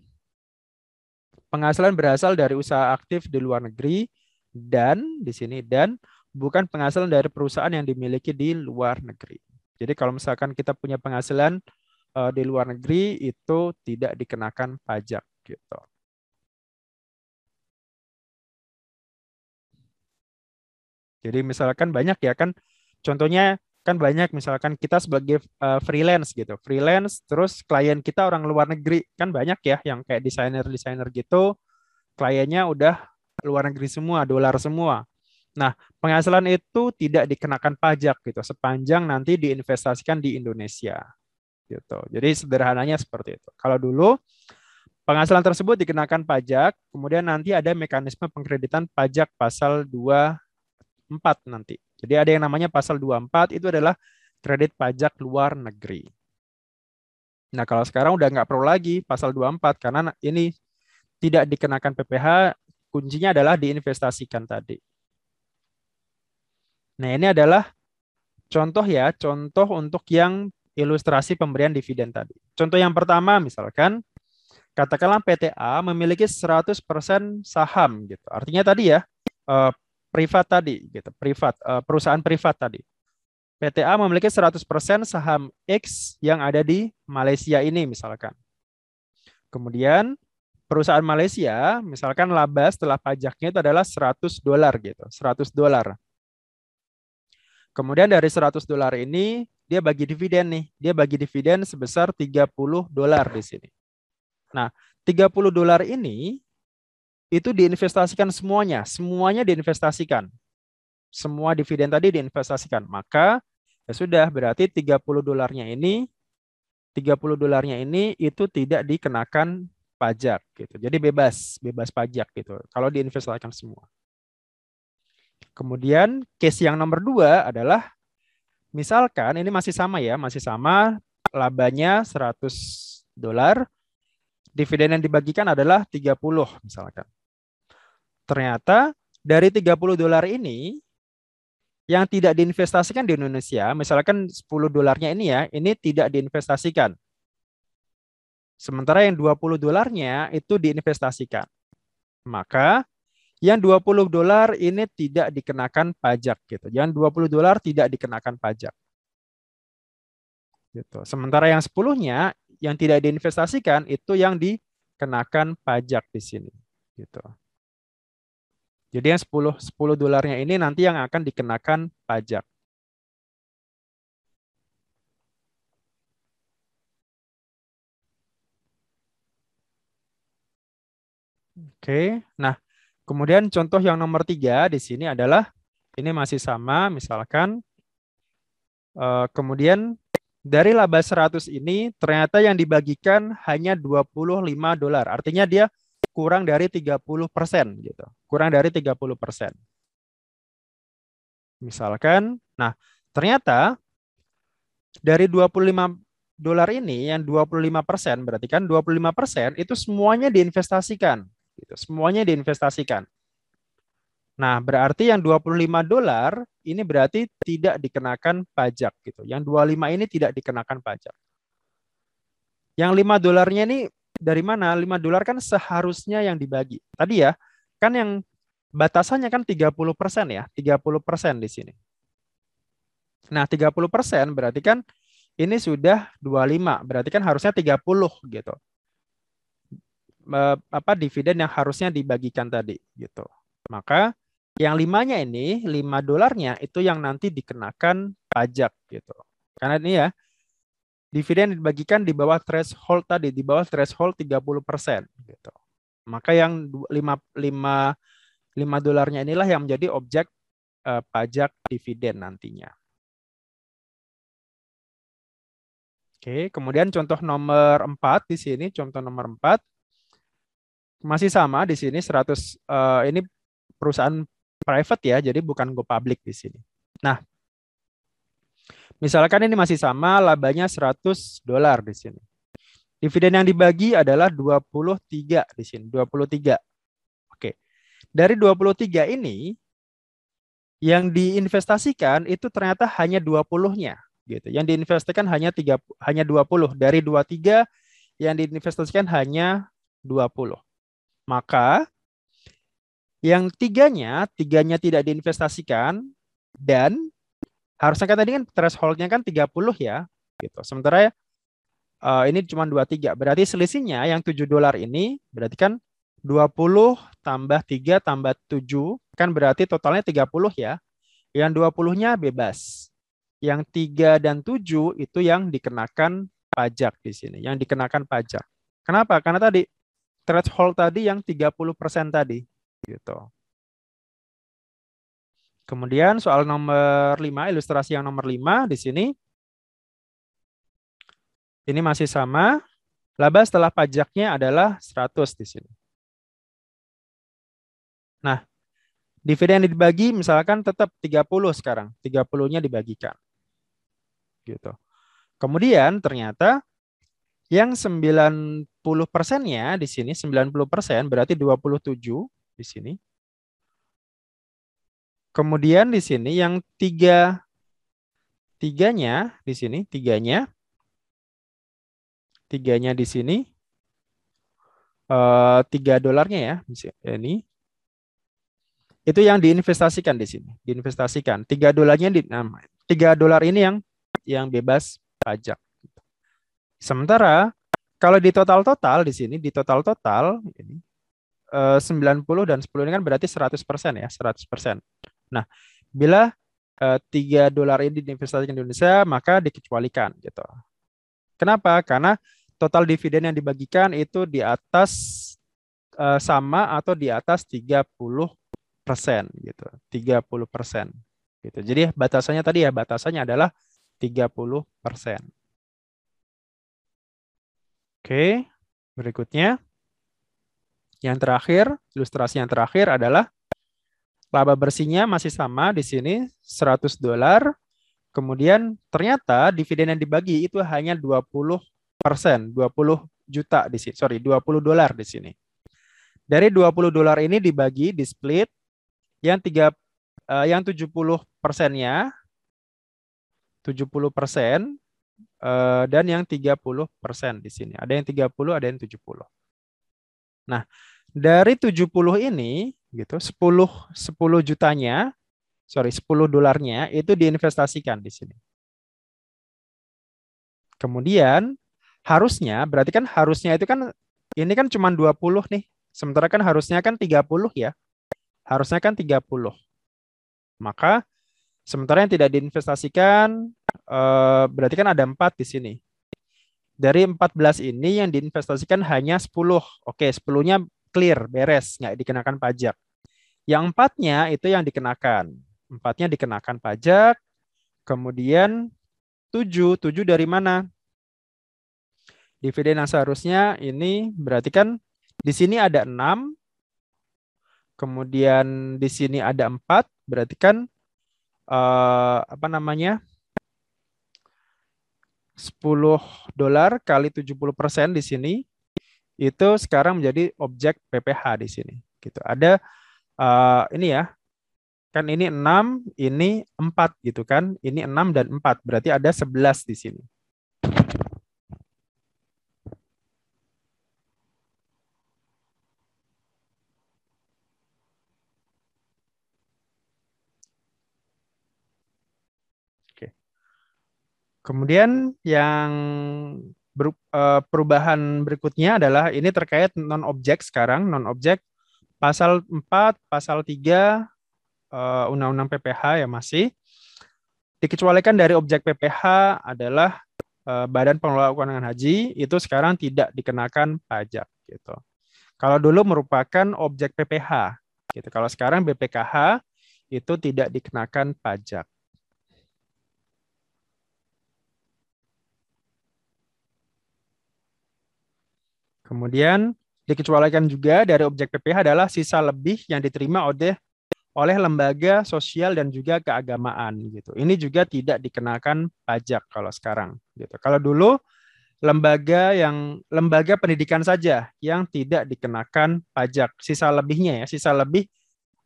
penghasilan berasal dari usaha aktif di luar negeri dan di sini dan bukan penghasilan dari perusahaan yang dimiliki di luar negeri. Jadi kalau misalkan kita punya penghasilan uh, di luar negeri itu tidak dikenakan pajak gitu. Jadi misalkan banyak ya kan contohnya kan banyak misalkan kita sebagai uh, freelance gitu. Freelance terus klien kita orang luar negeri. Kan banyak ya yang kayak desainer desainer gitu kliennya udah luar negeri semua dolar semua. Nah penghasilan itu tidak dikenakan pajak gitu sepanjang nanti diinvestasikan di Indonesia gitu. Jadi sederhananya seperti itu. Kalau dulu penghasilan tersebut dikenakan pajak kemudian nanti ada mekanisme pengkreditan pajak pasal 24 nanti jadi ada yang namanya pasal 24 itu adalah kredit pajak luar negeri. Nah kalau sekarang udah nggak perlu lagi pasal 24 karena ini tidak dikenakan PPh, kuncinya adalah diinvestasikan tadi. Nah ini adalah contoh ya, contoh untuk yang ilustrasi pemberian dividen tadi. Contoh yang pertama misalkan, katakanlah PTA memiliki 100% saham gitu. Artinya tadi ya, eh, privat tadi gitu, privat uh, perusahaan privat tadi. PTA memiliki 100% saham X yang ada di Malaysia ini misalkan. Kemudian perusahaan Malaysia misalkan laba setelah pajaknya itu adalah 100 dolar gitu, 100 dolar. Kemudian dari 100 dolar ini dia bagi dividen nih. Dia bagi dividen sebesar 30 dolar di sini. Nah, 30 dolar ini itu diinvestasikan semuanya, semuanya diinvestasikan. Semua dividen tadi diinvestasikan. Maka ya sudah berarti 30 dolarnya ini 30 dolarnya ini itu tidak dikenakan pajak gitu. Jadi bebas, bebas pajak gitu. Kalau diinvestasikan semua. Kemudian case yang nomor dua adalah misalkan ini masih sama ya, masih sama labanya 100 dolar, dividen yang dibagikan adalah 30 misalkan ternyata dari 30 dolar ini yang tidak diinvestasikan di Indonesia, misalkan 10 dolarnya ini ya, ini tidak diinvestasikan. Sementara yang 20 dolarnya itu diinvestasikan. Maka yang 20 dolar ini tidak dikenakan pajak gitu. Yang 20 dolar tidak dikenakan pajak. Gitu. Sementara yang 10-nya yang tidak diinvestasikan itu yang dikenakan pajak di sini gitu. Jadi yang 10 10 dolarnya ini nanti yang akan dikenakan pajak. Oke, nah kemudian contoh yang nomor tiga di sini adalah ini masih sama, misalkan uh, kemudian dari laba 100 ini ternyata yang dibagikan hanya 25 dolar. Artinya dia kurang dari 30 persen gitu. Kurang dari 30 persen. Misalkan, nah ternyata dari 25 dolar ini yang 25 persen berarti kan 25 persen itu semuanya diinvestasikan. Gitu. Semuanya diinvestasikan. Nah, berarti yang 25 dolar ini berarti tidak dikenakan pajak gitu. Yang 25 ini tidak dikenakan pajak. Yang 5 dolarnya ini dari mana? 5 dolar kan seharusnya yang dibagi. Tadi ya, kan yang batasannya kan 30% ya, 30% di sini. Nah, 30% berarti kan ini sudah 25, berarti kan harusnya 30 gitu. Apa dividen yang harusnya dibagikan tadi gitu. Maka yang limanya ini, 5 dolarnya itu yang nanti dikenakan pajak gitu. Karena ini ya, dividen dibagikan di bawah threshold tadi, di bawah threshold 30% gitu. Maka yang 5 5 5 dolarnya inilah yang menjadi objek uh, pajak dividen nantinya. Oke, kemudian contoh nomor 4 di sini, contoh nomor 4 masih sama di sini 100 uh, eh, ini perusahaan private ya, jadi bukan go public di sini. Nah, misalkan ini masih sama labanya 100 dolar di sini. Dividen yang dibagi adalah 23 di sini, 23. Oke. Dari 23 ini yang diinvestasikan itu ternyata hanya 20-nya gitu. Yang diinvestasikan hanya 3 hanya 20 dari 23 yang diinvestasikan hanya 20. Maka yang tiganya, tiganya tidak diinvestasikan dan harusnya kan tadi kan thresholdnya kan 30 ya, gitu. Sementara ya uh, ini cuma 23. Berarti selisihnya yang 7 dolar ini berarti kan 20 tambah 3 tambah 7 kan berarti totalnya 30 ya. Yang 20-nya bebas. Yang 3 dan 7 itu yang dikenakan pajak di sini, yang dikenakan pajak. Kenapa? Karena tadi threshold tadi yang 30% tadi gitu. Kemudian soal nomor 5, ilustrasi yang nomor 5 di sini. Ini masih sama. Laba setelah pajaknya adalah 100 di sini. Nah, dividen yang dibagi misalkan tetap 30 sekarang. 30-nya dibagikan gitu. Kemudian ternyata yang 90 persennya di sini 90 persen berarti 27 di sini. Kemudian di sini yang tiga tiganya di sini tiganya tiganya di sini uh, tiga dolarnya ya ini itu yang diinvestasikan di sini diinvestasikan tiga dolarnya di nah, tiga dolar ini yang yang bebas pajak. Sementara kalau di total-total di sini di total-total ini 90 eh, dan 10 ini kan berarti 100% ya, 100%. Nah, bila eh, 3 dolar ini diinvestasikan di Indonesia, maka dikecualikan gitu. Kenapa? Karena total dividen yang dibagikan itu di atas uh, sama atau di atas 30 persen gitu, 30 persen gitu. Jadi batasannya tadi ya, batasannya adalah 30%. Oke, berikutnya. Yang terakhir, ilustrasi yang terakhir adalah laba bersihnya masih sama di sini 100 dolar. Kemudian ternyata dividen yang dibagi itu hanya 20 persen, 20 juta di sini, sorry 20 dolar di sini. Dari 20 dolar ini dibagi, di split, yang tiga, uh, yang 70 persennya 70 persen uh, dan yang 30 persen di sini. Ada yang 30, ada yang 70. Nah, dari 70 ini gitu 10 10 jutanya sorry 10 dolarnya itu diinvestasikan di sini. Kemudian harusnya berarti kan harusnya itu kan ini kan cuma 20 nih. Sementara kan harusnya kan 30 ya. Harusnya kan 30. Maka Sementara yang tidak diinvestasikan eh, berarti kan ada empat di sini. Dari 14 ini yang diinvestasikan hanya 10. Oke, 10-nya clear, beres, nggak dikenakan pajak. Yang empatnya itu yang dikenakan. Empatnya dikenakan pajak. Kemudian tujuh, tujuh dari mana? Dividen yang seharusnya ini berarti kan di sini ada enam, kemudian di sini ada empat, berarti kan uh, apa namanya 10 dolar kali 70 persen di sini itu sekarang menjadi objek PPH di sini gitu ada uh, ini ya. Kan ini 6 ini 4 gitu kan. Ini 6 dan 4 berarti ada 11 di sini. Kemudian yang uh, perubahan berikutnya adalah ini terkait non objek sekarang, non objek pasal 4, pasal 3 uh, Undang-Undang PPH ya masih dikecualikan dari objek PPH adalah eh, Badan Pengelola Keuangan Haji itu sekarang tidak dikenakan pajak gitu. Kalau dulu merupakan objek PPH gitu. Kalau sekarang BPKH itu tidak dikenakan pajak. Kemudian dikecualikan juga dari objek PPH adalah sisa lebih yang diterima oleh oleh lembaga sosial dan juga keagamaan gitu. Ini juga tidak dikenakan pajak kalau sekarang gitu. Kalau dulu lembaga yang lembaga pendidikan saja yang tidak dikenakan pajak. Sisa lebihnya ya, sisa lebih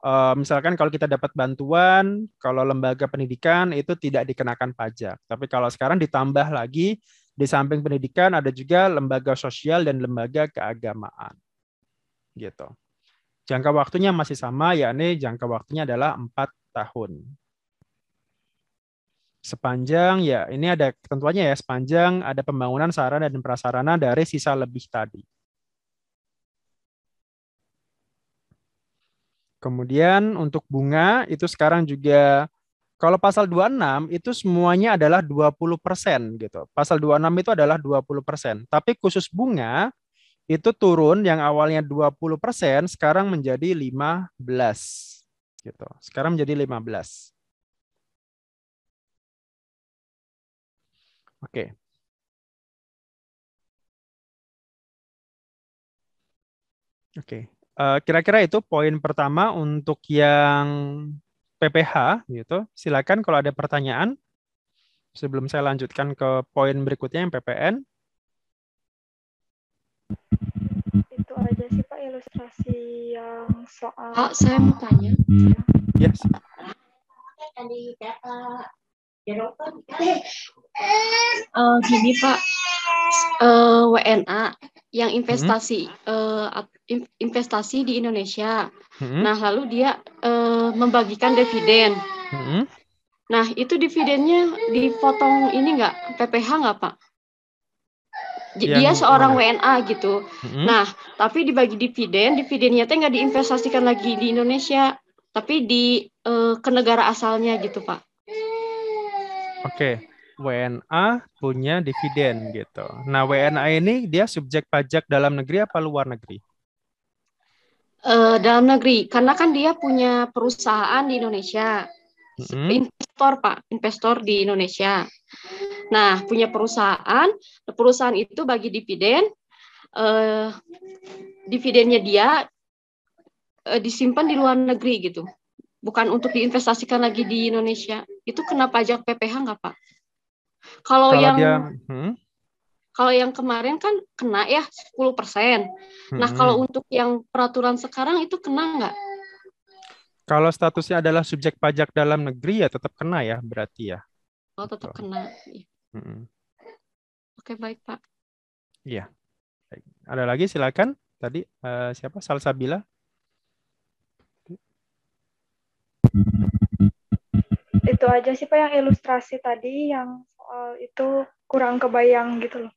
uh, misalkan kalau kita dapat bantuan, kalau lembaga pendidikan itu tidak dikenakan pajak. Tapi kalau sekarang ditambah lagi di samping pendidikan ada juga lembaga sosial dan lembaga keagamaan. Gitu. Jangka waktunya masih sama, yakni jangka waktunya adalah empat tahun. Sepanjang ya ini ada ketentuannya ya sepanjang ada pembangunan sarana dan prasarana dari sisa lebih tadi. Kemudian untuk bunga itu sekarang juga kalau pasal 26 itu semuanya adalah 20% gitu. Pasal 26 itu adalah 20%. Tapi khusus bunga itu turun yang awalnya 20% sekarang menjadi 15 gitu. Sekarang menjadi 15. Oke. Oke. Uh, kira-kira itu poin pertama untuk yang PPH gitu. Silakan kalau ada pertanyaan sebelum saya lanjutkan ke poin berikutnya yang PPN. Itu aja sih Pak ilustrasi yang soal. Pak, saya mau tanya. Yes. Uh, gini Pak, uh, WNA yang investasi hmm. uh, investasi di Indonesia. Hmm. Nah lalu dia uh, membagikan dividen. Hmm. Nah itu dividennya dipotong ini nggak PPH nggak Pak? yang dia seorang mana? WNA gitu. Mm-hmm. Nah, tapi dibagi dividen, dividennya teh nggak diinvestasikan lagi di Indonesia, tapi di uh, ke negara asalnya gitu, Pak. Oke, okay. WNA punya dividen gitu. Nah, WNA ini dia subjek pajak dalam negeri apa luar negeri? Uh, dalam negeri, karena kan dia punya perusahaan di Indonesia. Mm-hmm. Investor, Pak, investor di Indonesia. Nah, punya perusahaan, perusahaan itu bagi dividen, eh, dividennya dia eh, disimpan di luar negeri gitu, bukan untuk diinvestasikan lagi di Indonesia. Itu kena pajak PPH nggak Pak? Kalau, yang dia, hmm? kalau yang kemarin kan kena ya 10 persen. Nah, hmm. kalau untuk yang peraturan sekarang itu kena nggak? Kalau statusnya adalah subjek pajak dalam negeri ya tetap kena ya berarti ya. Oh tetap kena. Iya. Hmm. Oke, baik, Pak. Iya. Ada lagi silakan. Tadi uh, siapa? Salsabila. Itu aja sih Pak yang ilustrasi tadi yang soal itu kurang kebayang gitu loh.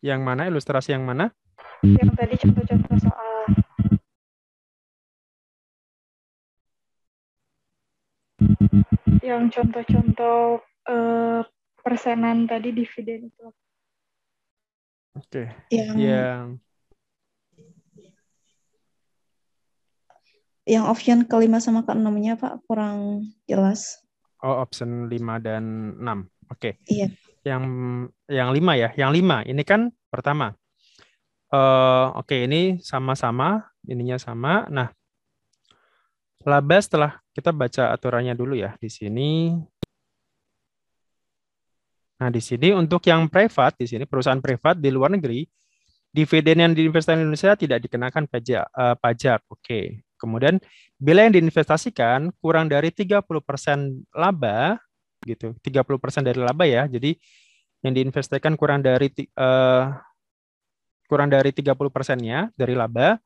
Yang mana ilustrasi yang mana? Yang tadi contoh-contoh soal yang contoh-contoh uh, persenan tadi dividen itu. Oke. Okay. Yang yang yang option kelima sama keenamnya Pak kurang jelas. Oh, option 5 dan 6. Oke. Okay. Iya. Yang yang 5 ya. Yang 5 ini kan pertama. Uh, oke, okay, ini sama-sama, ininya sama. Nah, laba setelah kita baca aturannya dulu ya di sini Nah, di sini untuk yang privat, di sini perusahaan privat di luar negeri, dividen yang diinvestasikan di Indonesia tidak dikenakan pajak. Uh, pajak. Oke. Okay. Kemudian bila yang diinvestasikan kurang dari 30% laba gitu. 30% dari laba ya. Jadi yang diinvestasikan kurang dari uh, kurang dari 30 persennya dari laba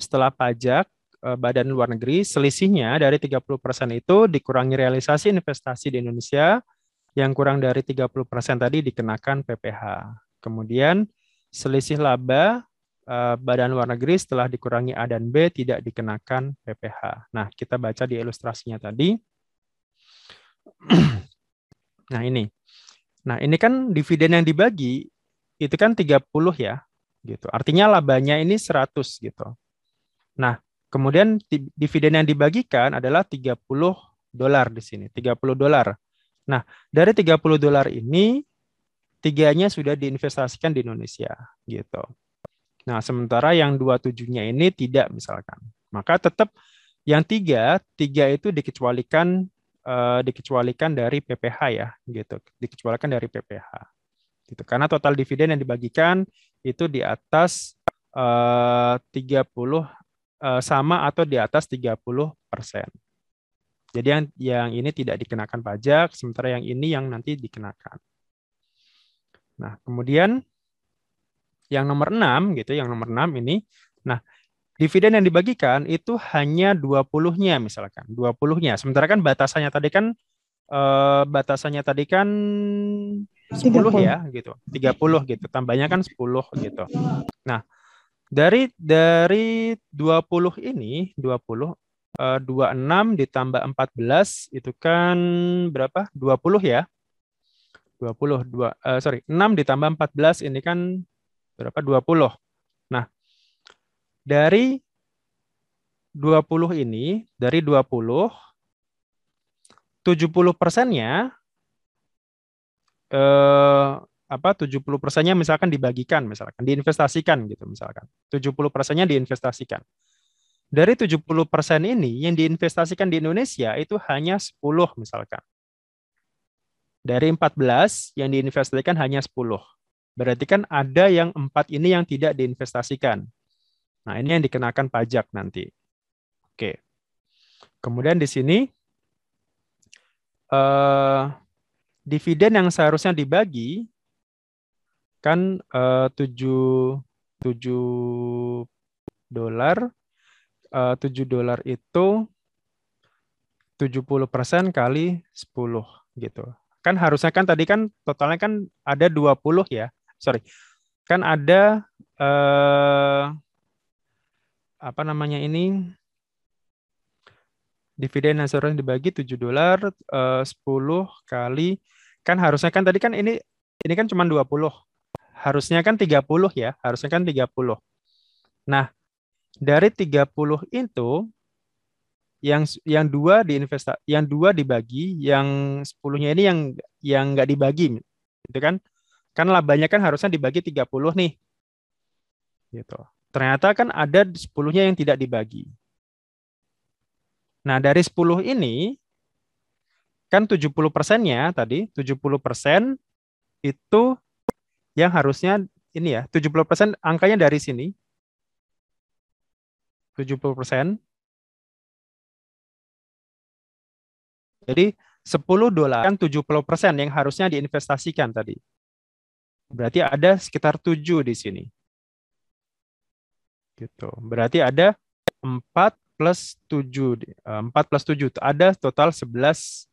setelah pajak uh, badan luar negeri selisihnya dari 30 persen itu dikurangi realisasi investasi di Indonesia yang kurang dari 30% tadi dikenakan PPH. Kemudian selisih laba eh, badan luar negeri setelah dikurangi A dan B tidak dikenakan PPH. Nah, kita baca di ilustrasinya tadi. nah, ini. Nah, ini kan dividen yang dibagi itu kan 30 ya, gitu. Artinya labanya ini 100 gitu. Nah, kemudian dividen yang dibagikan adalah 30 dolar di sini, 30 dolar. Nah, dari 30 dolar ini tiganya sudah diinvestasikan di Indonesia gitu. Nah, sementara yang dua tujuhnya ini tidak misalkan. Maka tetap yang tiga, tiga itu dikecualikan uh, dikecualikan dari PPH ya, gitu. Dikecualikan dari PPH. Gitu. Karena total dividen yang dibagikan itu di atas uh, 30 uh, sama atau di atas 30 persen. Jadi yang yang ini tidak dikenakan pajak, sementara yang ini yang nanti dikenakan. Nah, kemudian yang nomor 6 gitu, yang nomor 6 ini, nah dividen yang dibagikan itu hanya 20-nya misalkan, 20-nya. Sementara kan batasannya tadi kan eh, batasannya tadi kan 10 30. ya gitu. 30 gitu. Tambahnya kan 10 gitu. Nah, dari dari 20 ini, 20 uh, 26 ditambah 14 itu kan berapa? 20 ya. 20 dua uh, sorry, 6 ditambah 14 ini kan berapa? 20. Dari 20 ini, dari 20 70 persennya eh, apa 70 persennya misalkan dibagikan misalkan diinvestasikan gitu misalkan 70 persennya diinvestasikan dari 70% ini yang diinvestasikan di Indonesia itu hanya 10 misalkan. Dari 14 yang diinvestasikan hanya 10. Berarti kan ada yang empat ini yang tidak diinvestasikan. Nah, ini yang dikenakan pajak nanti. Oke. Kemudian di sini eh, dividen yang seharusnya dibagi kan eh, 7 7 dolar eh, 7 dolar itu 70% kali 10 gitu. Kan harusnya kan tadi kan totalnya kan ada 20 ya. Sorry. Kan ada eh, apa namanya ini dividen seharusnya dibagi 7 dolar eh, 10 kali kan harusnya kan tadi kan ini ini kan cuma 20. Harusnya kan 30 ya, harusnya kan 30. Nah, dari 30 itu yang yang dua diinvesta yang dua dibagi, yang 10-nya ini yang yang nggak dibagi. Itu kan kan labanya kan harusnya dibagi 30 nih. Gitu. Ternyata kan ada 10-nya yang tidak dibagi. Nah, dari 10 ini kan 70 persennya tadi, 70 persen itu yang harusnya ini ya, 70 persen angkanya dari sini, 70%. Jadi 10 dolar kan 70% yang harusnya diinvestasikan tadi. Berarti ada sekitar 7 di sini. Gitu. Berarti ada 4 plus 7. 4 eh, plus 7 ada total 11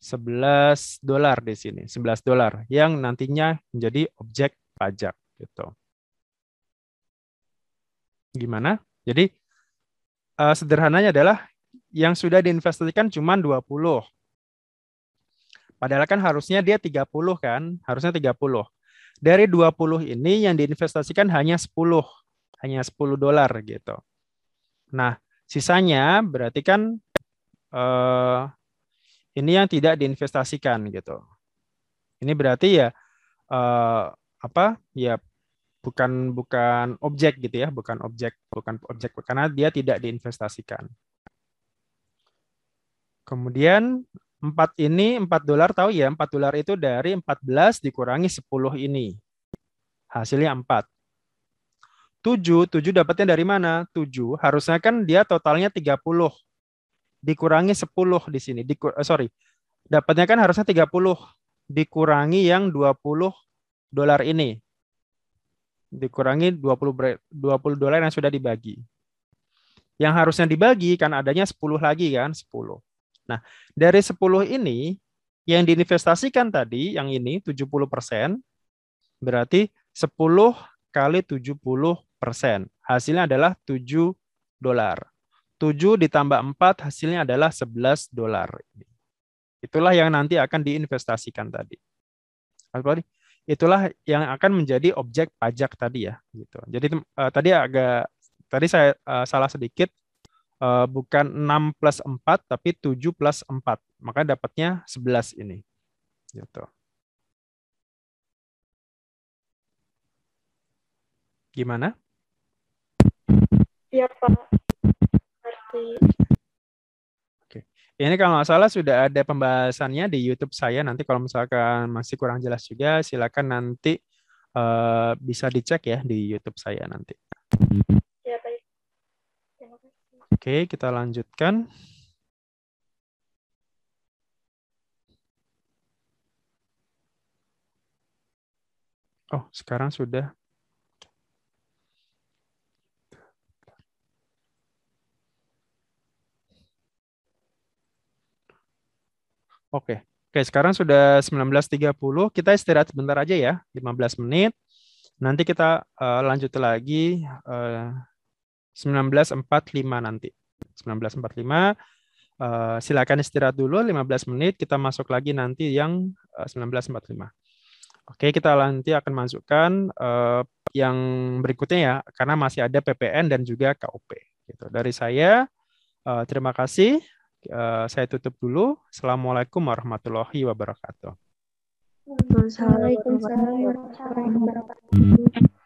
11 dolar di sini, 11 dolar yang nantinya menjadi objek pajak gitu. Gimana? Jadi uh, sederhananya adalah yang sudah diinvestasikan cuma 20. Padahal kan harusnya dia 30 kan, harusnya 30. Dari 20 ini yang diinvestasikan hanya 10, hanya 10 dolar gitu. Nah, sisanya berarti kan uh, ini yang tidak diinvestasikan gitu. Ini berarti ya uh, apa? Ya bukan bukan objek gitu ya, bukan objek, bukan objek karena dia tidak diinvestasikan. Kemudian 4 ini 4 dolar tahu ya, 4 dolar itu dari 14 dikurangi 10 ini. Hasilnya 4. 7, 7 dapatnya dari mana? 7, harusnya kan dia totalnya 30. Dikurangi 10 di sini. Dikur, eh, sorry, dapatnya kan harusnya 30. Dikurangi yang 20 dolar ini dikurangi 20 20 dolar yang sudah dibagi. Yang harusnya dibagi kan adanya 10 lagi kan, 10. Nah, dari 10 ini yang diinvestasikan tadi yang ini 70% berarti 10 kali 70 persen. Hasilnya adalah 7 dolar. 7 ditambah 4 hasilnya adalah 11 dolar. Itulah yang nanti akan diinvestasikan tadi. itulah yang akan menjadi objek pajak tadi ya gitu. Jadi uh, tadi agak tadi saya uh, salah sedikit uh, bukan 6 plus 4 tapi 7 plus 4. Maka dapatnya 11 ini. Gitu. Gimana? Iya, Pak. Ngerti. Ini kalau nggak salah sudah ada pembahasannya di YouTube saya. Nanti kalau misalkan masih kurang jelas juga, silakan nanti uh, bisa dicek ya di YouTube saya nanti. Ya, baik. Terima kasih. Oke, kita lanjutkan. Oh, sekarang sudah Oke. Oke, sekarang sudah 19.30. Kita istirahat sebentar aja ya, 15 menit. Nanti kita uh, lanjut lagi uh, 19.45 nanti. 19.45. Uh, silakan istirahat dulu 15 menit. Kita masuk lagi nanti yang uh, 19.45. Oke, kita nanti akan masukkan uh, yang berikutnya ya, karena masih ada PPN dan juga KUP. Gitu. Dari saya, uh, terima kasih. Uh, saya tutup dulu. Assalamualaikum warahmatullahi wabarakatuh. Waalaikumsalam warahmatullahi wabarakatuh.